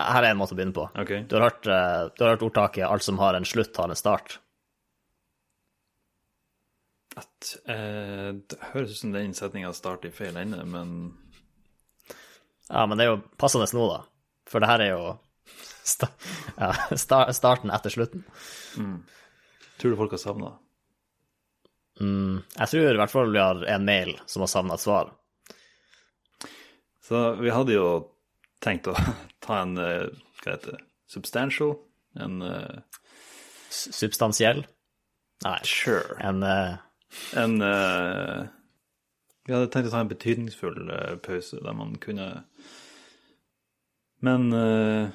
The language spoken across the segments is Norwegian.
Her er en måte å begynne på. Okay. Du har hørt, eh, du har hørt ordtaket 'alt som har en slutt, har en start'. At, eh, det høres ut som den setninga starter i feil ende, men Ja, men det er jo passende nå, da. For det her er jo sta ja, sta starten etter slutten. tror du folk har savna det? Jeg tror i hvert fall vi har en mail som har savna et svar. Så vi hadde jo tenkt å ta en eh, hva heter det, substantial, en uh... Substansiell? Nei, Sure. en uh... En uh... Jeg hadde tenkt å ta en betydningsfull eh, pause der man kunne Men eh,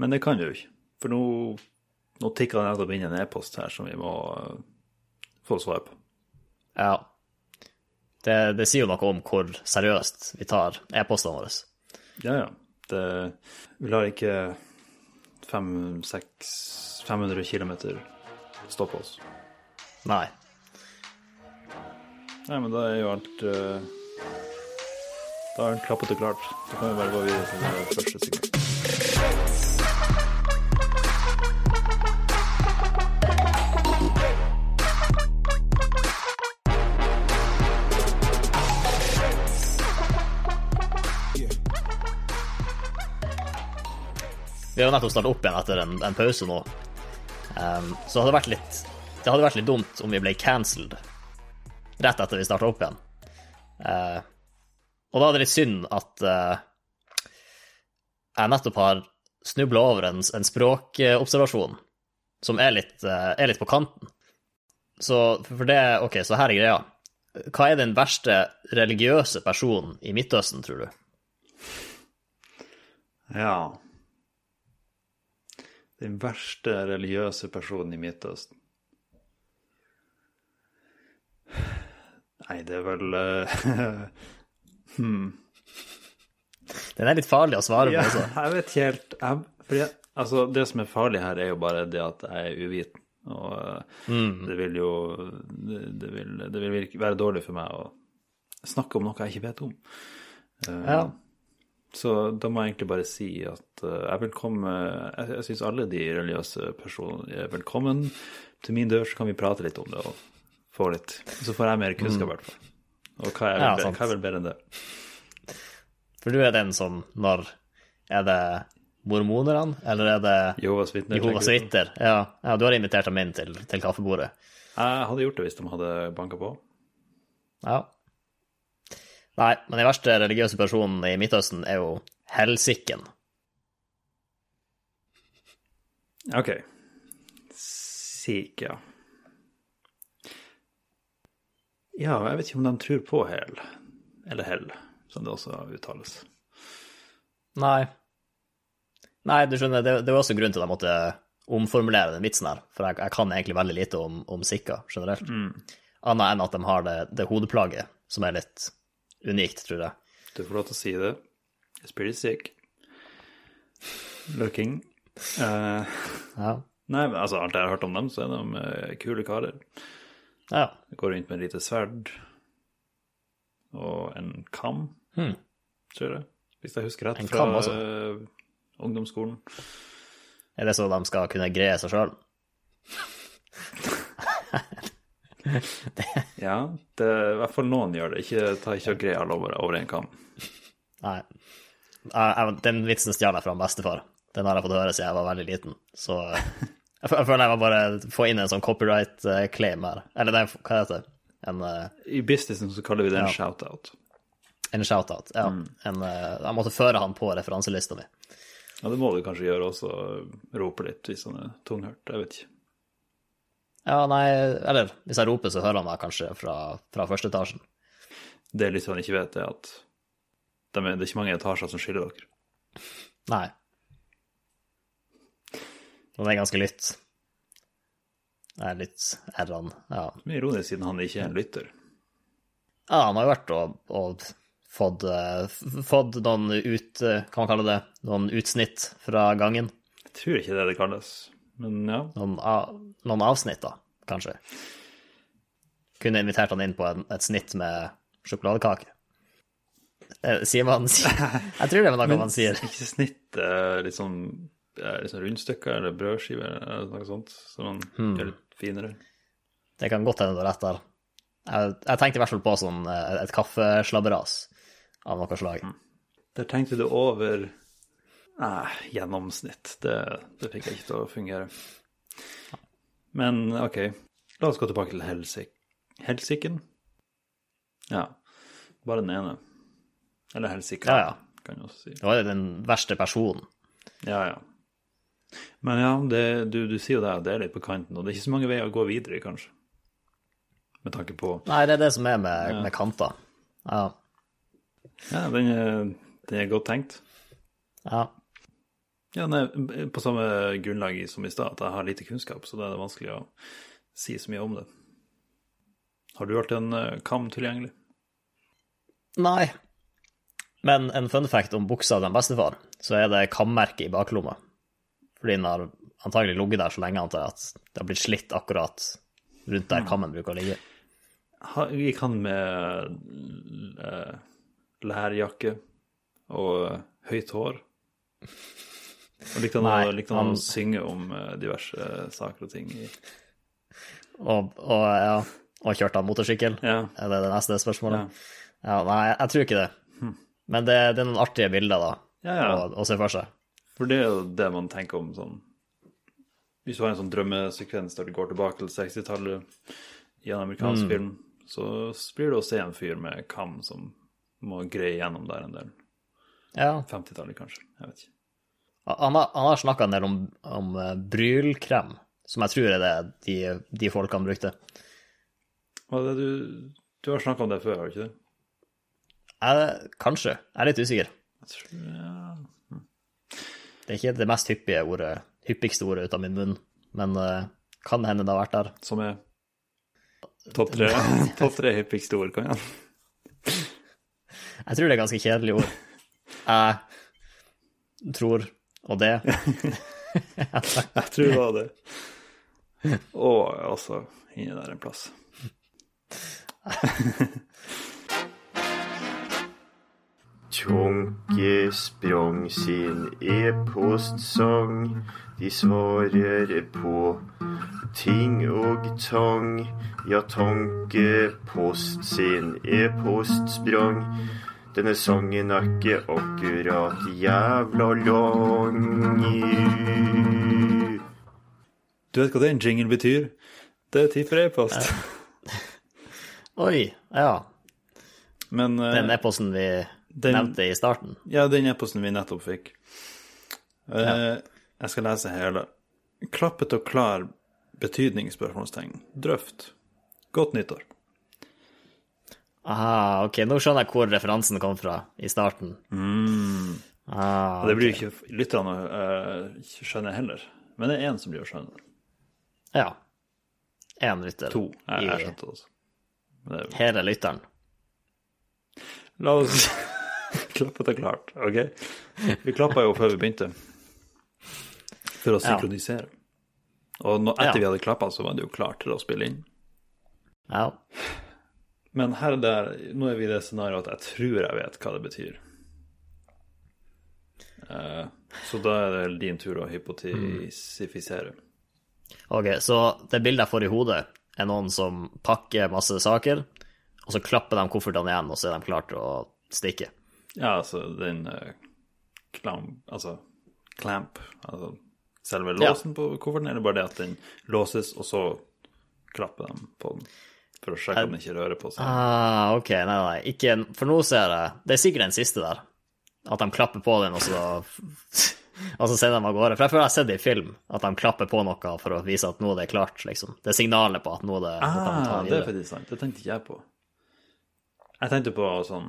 Men det kan vi jo ikke. For nå, nå tikker det nettopp inn en e-post her som vi må eh, få svar på. Ja. Det, det sier jo noe om hvor seriøst vi tar e-postene våre. Ja, ja. Det, vi lar ikke fem, seks, 500 km stoppe oss. Nei. Nei, men da er jo alt uh, Da er alt klappet og klart. Da kan vi bare gå videre til det første segment. Vi har jo nettopp starta opp igjen etter en, en pause nå. Um, så hadde det vært litt Det hadde vært litt dumt om vi ble cancelled rett etter vi starta opp igjen. Uh, og da er det litt synd at uh, jeg nettopp har snubla over en, en språkobservasjon som er litt, uh, er litt på kanten. Så for det OK, så her er greia. Hva er den verste religiøse personen i Midtøsten, tror du? Ja. Den verste religiøse personen i Midtøsten. Nei, det er vel hmm. Den er litt farlig å svare på Ja, jeg vet helt jeg, fordi, altså, Det som er farlig her, er jo bare det at jeg er uviten. Og mm. det vil jo det, det, vil, det vil være dårlig for meg å snakke om noe jeg ikke vet om. Uh, Ja. Så da må jeg egentlig bare si at eh, jeg vil komme Jeg, jeg syns alle de religiøse personene er velkommen til min dør, så kan vi prate litt om det og få litt Så får jeg mer kunnskap, i hvert fall. Og hva er vel, ja, hva er vel bedre enn det? For du er den som når Er det mormonerne, eller er det Jehovas vitner. Jehovas vitner? Ja, ja, du har invitert dem inn til, til kaffebordet. Jeg hadde gjort det hvis de hadde banka på. Ja. Nei, men den verste religiøse personen i Midtøsten er jo helsiken. OK. Sikh, ja. Ja, jeg vet ikke om de tror på hell, eller hell, som det også uttales. Nei. Nei, du skjønner, det, det er også grunnen til at jeg måtte omformulere den vitsen her, for jeg, jeg kan egentlig veldig lite om, om sikher generelt. Annet enn at de har det, det hodeplagget, som er litt unikt, tror jeg. Du får lov til å si det. It's pretty sick. Looking. Uh, Ja. nei, men altså, alt jeg har hørt om dem, så er de uh, kule karer. ja. Går rundt med et lite sverd og en kam, Hmm. tror jeg. Hvis jeg husker rett En fra uh, eh, ungdomsskolen. Er det så de skal kunne greie seg sjøl? Ja, det i hvert fall noen gjør det. Ikke ta ikke og greie alle over, over en kam. Nei. Den vitsen stjal jeg fra bestefar. Den har jeg fått høre siden jeg var veldig liten. Så eh, jeg, fø- jeg føler jeg må bare få inn en sånn copyright-claim her. Eller nei, hva heter det? En, eh, I businessen så kaller vi det en Ja. shout-out. en shout-out. Ja. En, eh, jeg måtte føre han på referanselista mi. Ja, det må du kanskje gjøre også, rope litt hvis han er tunghørt. Jeg vet ikke. Ja, nei, eller hvis jeg roper, så hører han meg kanskje fra, fra første etasjen. Det lytterne ikke vet, er at de det er ikke mange etasjer som skiller dere. Nei. Og det er ganske litt Det er litt R-en. Ja. Mye ironisk siden han ikke er en lytter. Ja, han har jo vært og, og fått, eh, fått noen ut... eh, Hva man kaller det? Noen utsnitt fra gangen. Jeg tror ikke det er det kalles, men ja. Noen, noen avsnitt, da, kanskje. Kunne invitert han inn på en, et snitt med sjokoladekake. Eh, Sier man Jeg tror det er noe man sier. Ikke snitt litt sånn rundstykker eller brødskiver eller noe sånt, så man Hmm. gjør litt finere. Det kan godt hende du har rett der. Jeg, jeg tenkte i hvert fall på sånn et kaffeslabberas av noe slag. Der tenkte du over Nei, gjennomsnitt. Det, det fikk jeg ikke til å fungere. Men OK, la oss gå tilbake til helsik helsiken. Ja, bare den ene. Eller helsika, Ja, ja. kan jeg også si. Det var den verste personen. Ja, ja. Men ja, det, du, du sier jo det, det er litt på kanten, og det er ikke så mange veier å gå videre i, kanskje. Med tanke på Nei, det er det som er med, med kanter. Ja. Ja, den er, den er godt tenkt. ja. Ja, nei, på samme grunnlag som i stad, at jeg har lite kunnskap, så da er det vanskelig å si så mye om det. Har du alltid en eh, kam tilgjengelig? Nei. Men en fun fact om buksa til bestefar, så er det kammerket i baklomma. Fordi den har antagelig ligget der så lenge antar jeg, at det har blitt slitt akkurat rundt der kammen bruker å ligge. Gikk han med eh, lærjakke og eh, høyt hår? Og likte han, Nei, å, likte han, han- å synge om eh, diverse saker og ting? I, Og, og, ja, og kjørte han motorsykkel? ja. Er det det neste spørsmålet? Ja. Ja, nei, jeg tror ikke det. Men det, det er noen artige bilder, da, Ja, ja. å, å se for seg. For det er jo det man tenker om sånn Hvis du har en sånn drømmesekvens der du går tilbake til 60-tallet i en amerikansk film, så blir det å se en fyr med kam som må greie gjennom der en del. Ja. 50-tallet, kanskje. Jeg vet ikke. Han har, han har snakka en del om, om eh, brylkrem, som jeg tror er det de, de folkene brukte. Det du, du har snakka om det før, har du ikke det? Jeg, kanskje. Jeg er litt usikker. Jeg tror, ja. Det er ikke det mest hyppige ordet, hyppigste ordet ut av min munn, men uh, kan hende det har vært der. Som er topp tre, topp tre hyppigste ord, kan jeg? Jeg tror det er ganske kjedelige ord. Jeg tror, og det. Jeg tror det var det. Og altså inni der en plass. Tjonke sprang sin e-postsang. De svarer på ting og tang. Ja, tankepost sin e-post sprang. Denne sangen er ikke akkurat jævla lang. Du vet hva den jingle betyr? Det er tid for e-post. Oi, ja. Men uh, Den e-posten vi Den- nevnte i starten. Ja, den e-posten vi nettopp fikk. Eh, Jeg skal lese hele. Klappet og klar betydning, spørsmålstegn. Drøft. Godt nyttår. Aha, ok, nå skjønner jeg hvor referansen kom fra i starten. Ah, Og det blir jo ikke lytterne uh, skjønne heller. Men det er én som blir å skjønne. Ja. Én lytter To. Jeg, jeg skjønte det også. Men er... hele lytteren. la oss klappe til klart, OK? Vi klappa jo før vi begynte. For å synkronisere. Og nå, etter Ja. vi hadde klappa, så var det jo klart til å spille inn. Ja. Men her der, nå er vi i det scenarioet at jeg tror jeg vet hva det betyr. Uh, så da er det din tur å hypotisifisere. Ok, så det bildet jeg får i hodet, er noen som pakker masse saker, og så klapper de koffertene igjen, og så er de klare til å stikke. Ja, altså den uh, klam... Altså clamp. Altså selve Ja. låsen på kofferten, eller bare det at den låses, og så klapper de på den for å sjekke om den ikke rører på seg. Ah, ok, nei, nei, ikke For nå ser jeg Det er sikkert den siste der. At de klapper på den, og så Og så sender de av gårde. For jeg føler jeg har sett det i film, at de klapper på noe for å vise at nå er det klart, liksom. Det er signalet på at nå er det Ah, det det er faktisk sant. Det tenkte ikke jeg på. Jeg tenkte på sånn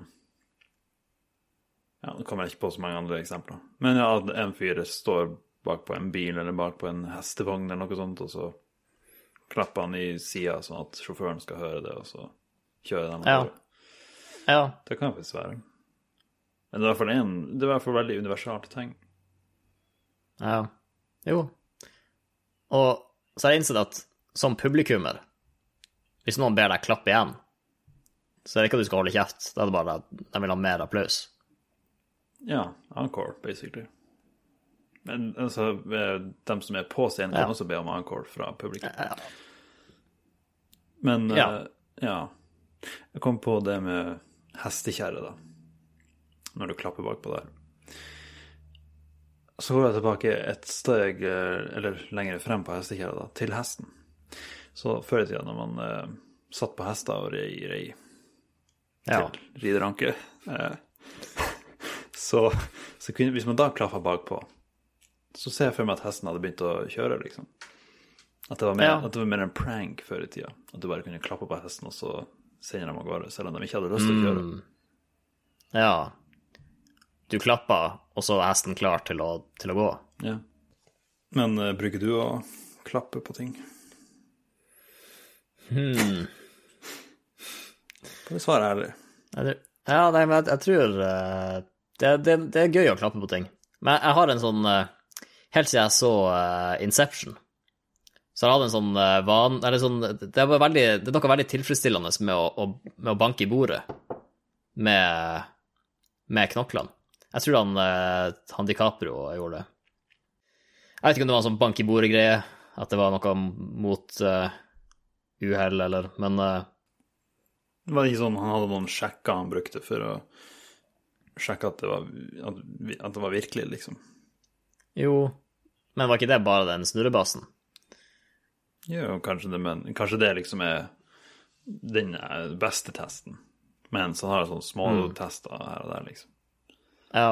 Ja, nå kommer jeg ikke på så mange andre eksempler. Men ja, at en fyr står bak på en bil eller bak på en hestevogn eller noe sånt, og så klapper han i sida sånn at sjåføren skal høre det, og så kjører den av Ja. Ja. Det kan faktisk være. Men det er i hvert fall en Det er i hvert fall veldig universalt ting. Ja. Jo. Og så har jeg innsett at som publikummer, hvis noen ber deg klappe igjen, Så er det ikke at du skal holde kjeft, det er bare at de vil ha mer applaus. Ja, encore, basically. Men altså, de dem som er på scenen, kan Ja. også be om encore fra publikum. Ja. Men Ja. eh, ja. Jeg kom på det med hestekjerre, da. Når du klapper bakpå der. Så går jeg tilbake et steg, eh, eller lenger frem på hestekjerra, da, til hesten. Så før i tida, når man eh, satt på hester og rei, rei Ja. rideranke, eh, så, så kunne, hvis man da klaffa bakpå, så ser jeg for meg at hesten hadde begynt å kjøre, liksom. At det var mer, Ja. det var mer en prank før i tida. At du bare kunne klappe på hesten, og så sender de av gårde, selv om de ikke hadde lyst til å kjøre. Mm. ja. Du klappa, og så var hesten klar til å, til å gå. Ja. Men uh, bruker du å klappe på ting? Hmm. du svare ærlig. Ja, nei, men jeg, jeg tror uh, det, det, det er gøy å klappe på ting. Men jeg har en sånn eh, Helt siden jeg så eh, Inception, så han hatt en sånn uh, van... Eller sånn Det er, veldig, det er noe veldig tilfredsstillende med å, å, med å banke i bordet med, med knoklene. Jeg tror han, uh, han DiCaprio gjorde det. Jeg vet ikke om det var en sånn bank i bordet-greie, at det var noe mot uh, uhell, eller Men eh, Det var ikke sånn han hadde noen sjekker han brukte for å sjekke at det var, at, at det var virkelig, liksom. jo Men var ikke det bare den snurrebassen? Jo, kanskje det, men kanskje det liksom er den eh, beste testen. Men så har jeg sånne små tester her og der, liksom. Ja.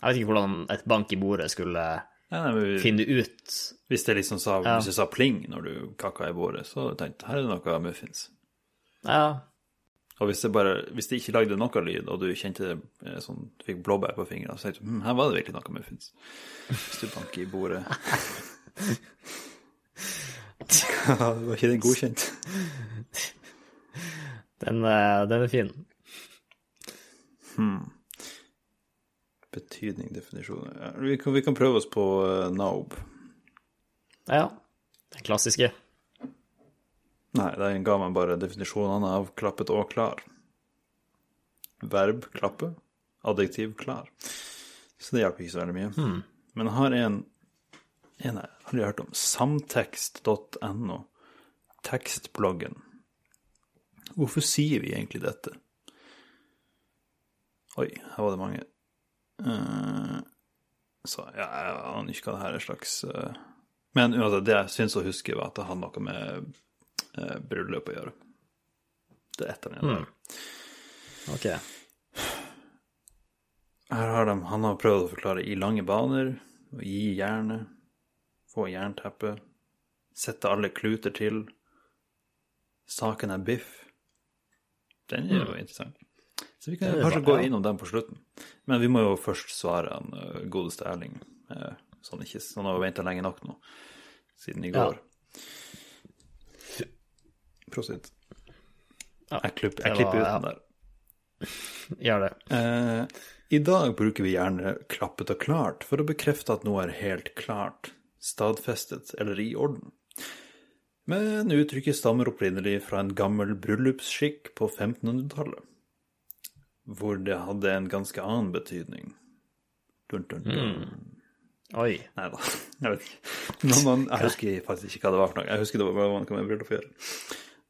Jeg vet ikke hvordan et bank i bordet skulle Nei, nei, vi- finne ut hvis det liksom sa, Ja. hvis det sa pling når du kakka i bordet, så tenkte jeg her er det noe muffins. Ja. Og hvis det, bare, hvis det ikke lagde noe lyd, og du kjente det eh, sånn, du fikk blåbær på fingrene, så tenkte du hm, her var det virkelig noe muffins. Hvis du banker i bordet. var ikke den godkjent? Den, eh, den er fin. Betydning, definisjon ja, vi, kan, vi kan prøve oss på uh, Naub. Ja. Den klassiske. Nei, den ga meg bare definisjonene av klappet og klar. Verb klappe, adjektiv klar. Så det hjelper ikke så veldig mye. Men jeg har en, en jeg aldri hørt om. Samtekst.no. Tekstbloggen. Hvorfor sier vi egentlig dette? Oi, her var det mange. Uh, så ja, jeg aner ikke hva det her er slags uh, Men uansett, det jeg syns å huske, var at det hadde noe med eh, bryllup å gjøre. Det er et eller Mm. Ok. Her har de, han har prøvd å forklare i lange baner, å gi jernet, få jernteppe, sette alle kluter til, saken er biff. Den er jo interessant. Så vi kan kanskje gå innom den på slutten. Men vi må jo først svare han uh, godeste Erling. uh, Så han ikke han har venta lenge nok nå, siden i Ja. Prosit. Ja, Jeg, klipp, jeg klipper ut den der. Gjør det. Eh, I dag bruker vi gjerne klappet og klart for å bekrefte at noe er helt klart, stadfestet eller i orden. Men uttrykket stammer opprinnelig fra en gammel bryllupsskikk på 1500-tallet, hvor det hadde en ganske annen betydning. Dun, dun, dun. Oi. Nei da, jeg vet ikke. Man, jeg husker faktisk ikke hva det var for noe. Jeg husker det var hva man kan med bryllup å gjøre.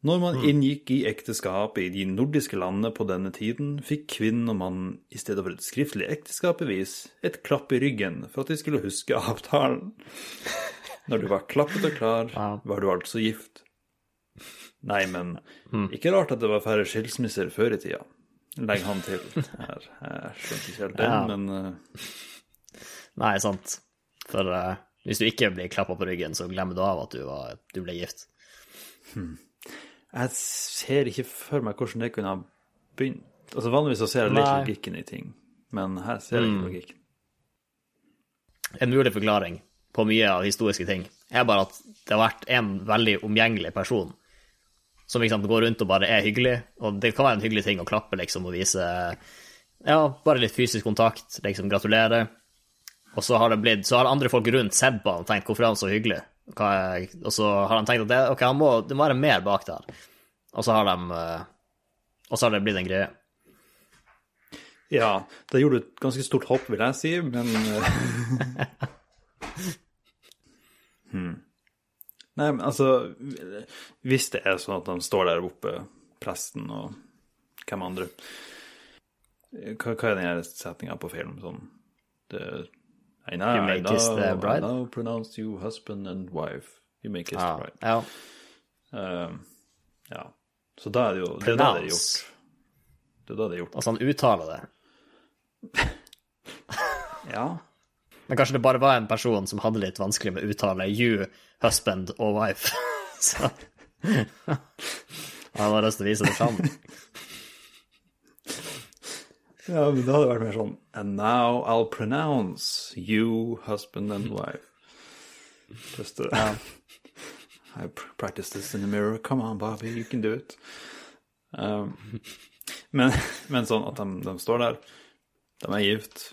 Når man inngikk i ekteskap i de nordiske landene på denne tiden, fikk kvinnen og mannen i stedet for et skriftlig ekteskapsbevis et klapp i ryggen for at de skulle huske avtalen. Når du var klappet og klar, var du altså gift. Nei, men ikke rart at det var færre skilsmisser før i tida. Legg han til her. Jeg skjønte ikke helt den, Ja. men uh... Nei, sant. For uh, hvis du ikke blir klappa på ryggen, så glemmer du av at du, var, du ble gift. Jeg ser ikke for meg hvordan det kunne ha begynt. Altså Vanligvis så ser jeg litt Nei. logikken i ting, men her ser jeg ikke logikken. En mulig forklaring på mye av historiske ting er bare at det har vært en veldig omgjengelig person som liksom går rundt og bare er hyggelig, og det kan være en hyggelig ting å klappe liksom og vise ja, bare litt fysisk kontakt, liksom gratulere. Og så har det blitt, så har andre folk rundt sett på han og tenkt hvorfor er han så hyggelig? Er, og så har de tenkt at det, okay, han må, det må være mer bak der. Og så har de, eh, Og så har det blitt en greie. Ja, da gjorde du et ganske stort hopp, vil jeg si, men eh, hmm. Nei, men altså Hvis det er sånn at de står der oppe, presten og hvem andre Hva, hva er den setninga på film? Sånn det, I now, You may I kiss now- the bride? I now pronounce you husband and wife. You may kiss ah, the bride. ja. Um, ja. Så da er det jo Det er da det er gjort. Det er da det er gjort. Altså, han uttaler det. Ja. Men kanskje det bare var en person som hadde litt vanskelig med å uttale you, husband og wife. Så han har lyst til å vise det fram. Ja, men det hadde vært mer sånn And now I'll pronounce you, husband and wife. Just to, I pr- practiced this in the mirror. Come on, Bobby, you can do it. Um, men, men sånn at de, de står der, de er gift,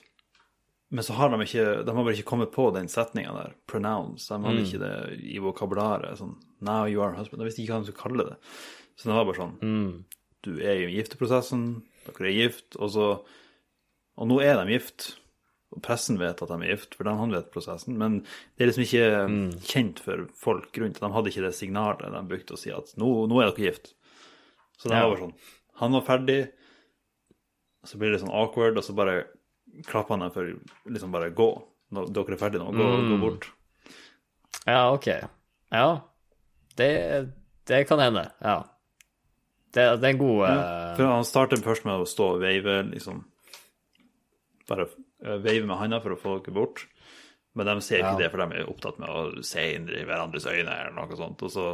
men så har de ikke De har bare ikke kommet på den setninga der, pronounce. De hadde ikke det i vokabularet. Sånn Now you are husband. De visste ikke hva de skulle kalle det. Så det var bare sånn Du er i gifteprosessen, dere er gift, og så Og nå er de gift. Og pressen vet at de er gift, for de, han vet prosessen. Men det er liksom ikke kjent for folk rundt. De hadde ikke det signalet de brukte å si at nå, nå er dere gift. Så det Ja. var sånn Han var ferdig, så blir det sånn awkward, og så bare klapper han dem for liksom bare gå. Når dere er ferdige nå, gå, gå bort. Ja, OK. Ja. Det, det kan hende. Ja. Det, det er en god ja, For han starter først med å stå og veive, liksom Bare eh, veive med handa for å få dere bort. Men de ser ikke Ja. det, for de er opptatt med å se inn i hverandres øyne eller noe sånt. Og så,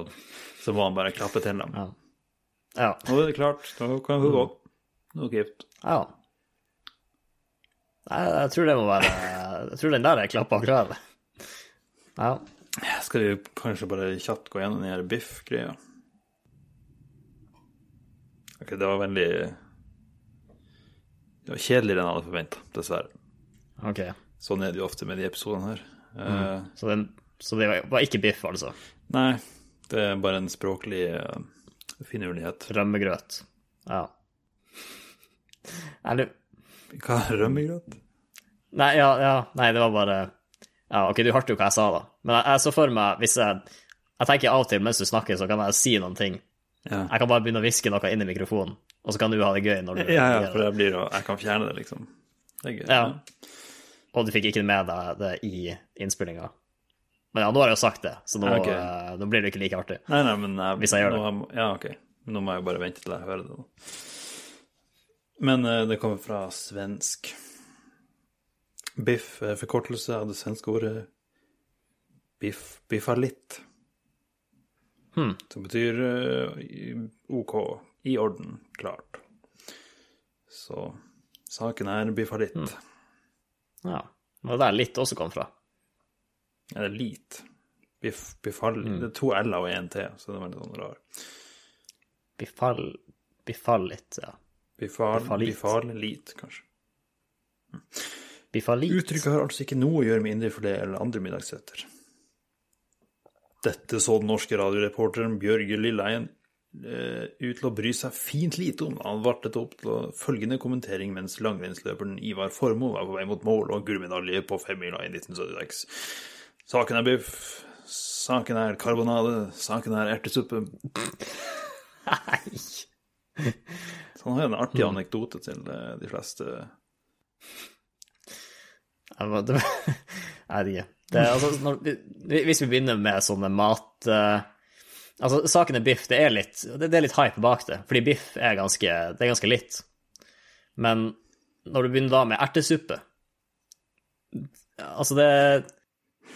så må han bare klappe til dem. Ja. Ja. Nå er det klart, nå kan hun gå. Nå er hun gift. ja. Jeg, jeg tror det må være Jeg tror den der er klappa og. Ja. Skal vi kanskje bare kjapt gå gjennom den her biff-greia? Ok, det var veldig Det var kjedeligere enn jeg hadde forventa, dessverre. OK. Sånn er det jo ofte med de episodene her. Eh, Så, den, så det var- var ikke biff, altså? Nei, det er bare en språklig uh, finurlighet. Rømmegrøt. Ja. Er det- Hva er rømmegrøt? nei, ja, ja, nei, det var bare Ja, OK, du hørte jo hva jeg sa, da. Men jeg, jeg så for meg hvis jeg Jeg tenker av og til mens du snakker, så kan jeg si noen ting. Ja. Jeg kan bare begynne å hviske noe inn i mikrofonen, og så kan du ha det gøy når du ja, ja, for det. blir jo Jeg kan fjerne det, liksom. Det er gøy. Ja. Og du fikk ikke med deg det i innspillinga. Men ja, nå har jeg jo sagt det, så nå, Ja, okay. eh, nå blir det ikke like artig. Nei, nei, men jeg, Hvis jeg gjør det. nå Ja, OK. Nå må jeg jo bare vente til jeg hører det. nå. Men eh, det kommer fra svensk. Biff er forkortelse av det svenske ordet biff, biffalitt. Hmm. Som betyr eh, OK, i orden, klart. Så saken er biffalitt. Hmm. Ja. Det var der litt også kom fra. Eller lit. Bif, bifall Hmm. Det er to l-er og én t, så det er veldig sånn rar. Bifall Bifallit, ja. Bifallit. Bifallit, kanskje. Bifallit. Uttrykket har altså ikke noe å gjøre med indrefilet eller andre middagsretter. Dette så den norske radioreporteren Bjørge Lilleheien eh, ut til å bry seg fint lite om. Han vartet opp til følgende kommentering mens langrennsløperen Ivar Formoe var på vei mot mål og gullmedalje på femmila i 1976. Saken er biff. Saken er karbonade. Saken er ertesuppe. Nei. Så han har en artig anekdote til eh, de fleste. Jeg må- det- jeg vet ikke. Det, altså, når, hvis vi begynner med sånne mat Uh, Altså, saken er biff. Det er litt, det, det er litt hype bak det, fordi biff er ganske, det er ganske litt. Men når du begynner da med ertesuppe Altså, det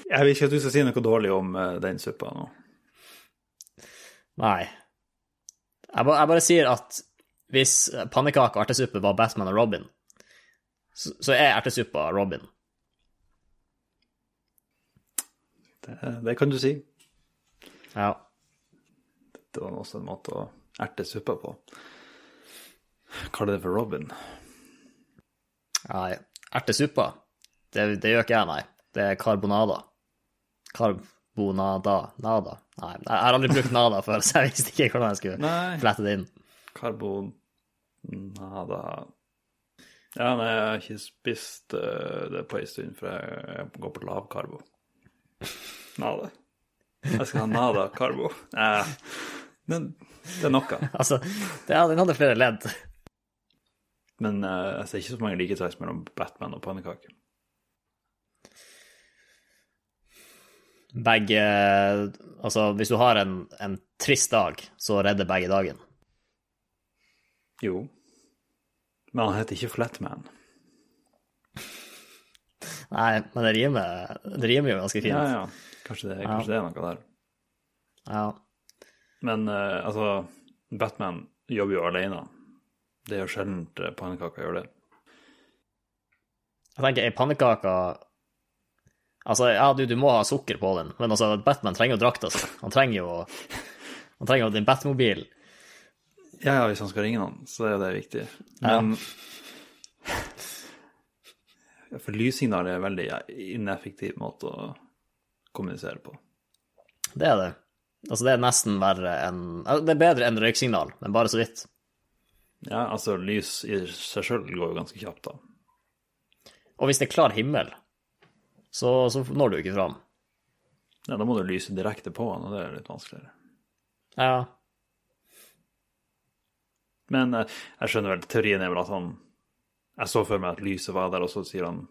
Jeg vil ikke at du skal si noe dårlig om eh, den suppa nå. Nei. Jeg bare, jeg bare sier at hvis pannekake og ertesuppe var Batman og Robin, så, så er ertesuppa Robin. Det, det kan du si. Ja. Det var også en måte å erte suppa på. Kalle det for Robin. Nei, ertesuppa, det, det gjør ikke jeg, nei. Det er karbonada. Karbonada. Nada. Nei, jeg har aldri brukt nada før, så jeg visste ikke hvordan jeg skulle Nei. flette det inn. Karbonada Ja, nei, jeg har ikke spist eh, det på en stund, for jeg går på lavkarbo. Nada. Jeg skal ha nada karbo. Eh, men det er noe. Altså, det, den hadde flere ledd. Men eh, jeg ser ikke så mange likhetstrekk mellom Batman og pannekaker. Begge Altså, hvis du har en, en trist dag, så redder begge dagen. Jo. Men han heter ikke Flatman. Nei, men det rimer, det rimer jo ganske fint. Ja, ja. Kanskje det, kanskje det er noe der. Ja. Men eh, altså, Batman jobber jo alene. Det er jo sjelden eh, pannekaker gjør det. Jeg tenker, ei pannekake Altså, ja, du, du må ha sukker på den, men altså, Batman trenger jo drakta si. Han trenger jo Han trenger jo din Batmobil. Ja, ja, hvis han skal ringe noen, så er det viktig. Men Ja, For lyssignal er en veldig ineffektiv måte å kommunisere på. Det er det. Altså, det er nesten verre enn Det er bedre enn røyksignal, men bare så vidt. Ja, altså, lys i seg sjøl går jo ganske kjapt, da. Og hvis det er klar himmel, så, så når du ikke fram. Ja, da må du lyse direkte på han, og det er litt vanskeligere. Ja. Men eh, jeg skjønner vel, teorien er vel at han Jeg så for meg at lyset var der, og så sier han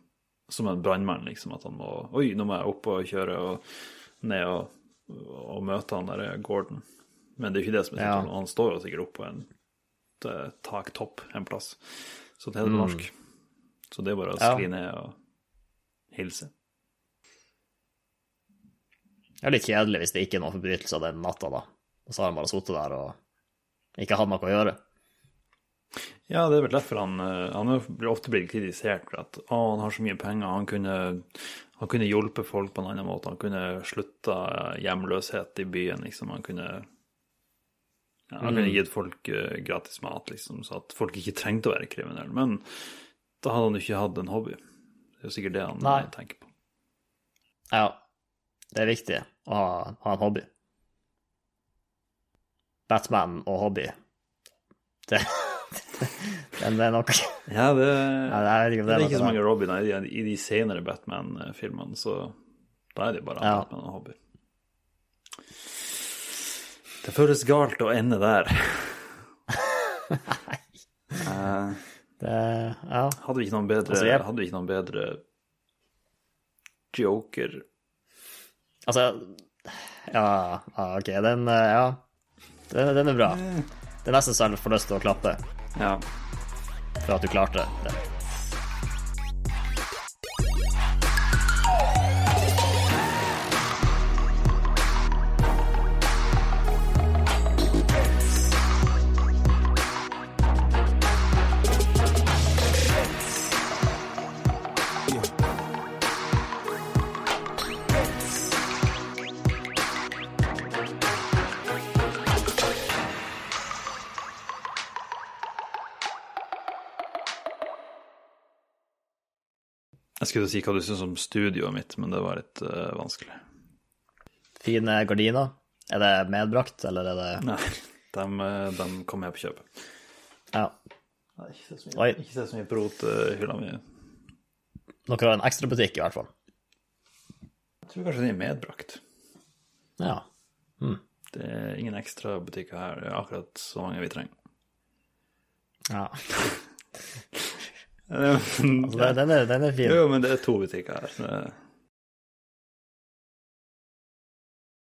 som en brannmann, liksom, at han må Oi, nå må jeg opp og kjøre og ned og, og møte han der Gordon. Men det er jo ikke det som er Ja. Han står jo sikkert oppe på en eh, taktopp en plass. Så det er mm. norsk. Så det er bare å Ja. ned og hilse. Det er litt kjedelig hvis det ikke er noen forbrytelser den natta, da. Og så har han bare sittet der og ikke hatt noe å gjøre. Ja, det er vel derfor han eh, Han er- blir ofte blitt kritisert for at å, han har så mye penger, han kunne, han kunne hjulpet folk på en annen måte, han kunne slutta hjemløshet i byen, liksom. Han kunne ja, Han kunne gitt folk eh, gratis mat, liksom, så at folk ikke trengte å være kriminelle. Men da hadde han jo ikke hatt en hobby. Det er jo sikkert det han Nei. eh, tenker på. Ja. Det er viktig å ha, ha en hobby. Batman og hobby. Det, den er nok Ja, det, Ja, det, er, det er det er ikke så mange Robiner. I, I de senere Batman-filmene, så da er det bare Ja. Batman og hobby. Det føles galt å ende der. Nei det, Ja. hadde vi ikke noen bedre, Altså, jeg- hadde vi ikke noen bedre joker Altså Ja, ja, OK. Den eh, Ja. Den, den er bra. Det er nesten så jeg får lyst til å klappe Ja. for at du klarte det. Jeg skulle si hva du syns om studioet mitt, men det var litt uh, vanskelig. Fine gardiner. Er det medbrakt, eller er det Nei, de, eh, de kom jeg på kjøpet. Ja. Nei, Ikke se så mye, ikke så mye på rothylla mi. Dere har en ekstrabutikk, i hvert fall. Jeg tror kanskje de er medbrakt. Ja. Det er ingen ekstra butikker her. Det er akkurat så mange vi trenger. ja. Altså, den, er, den er fin. Jo, men det er to butikker her. Det-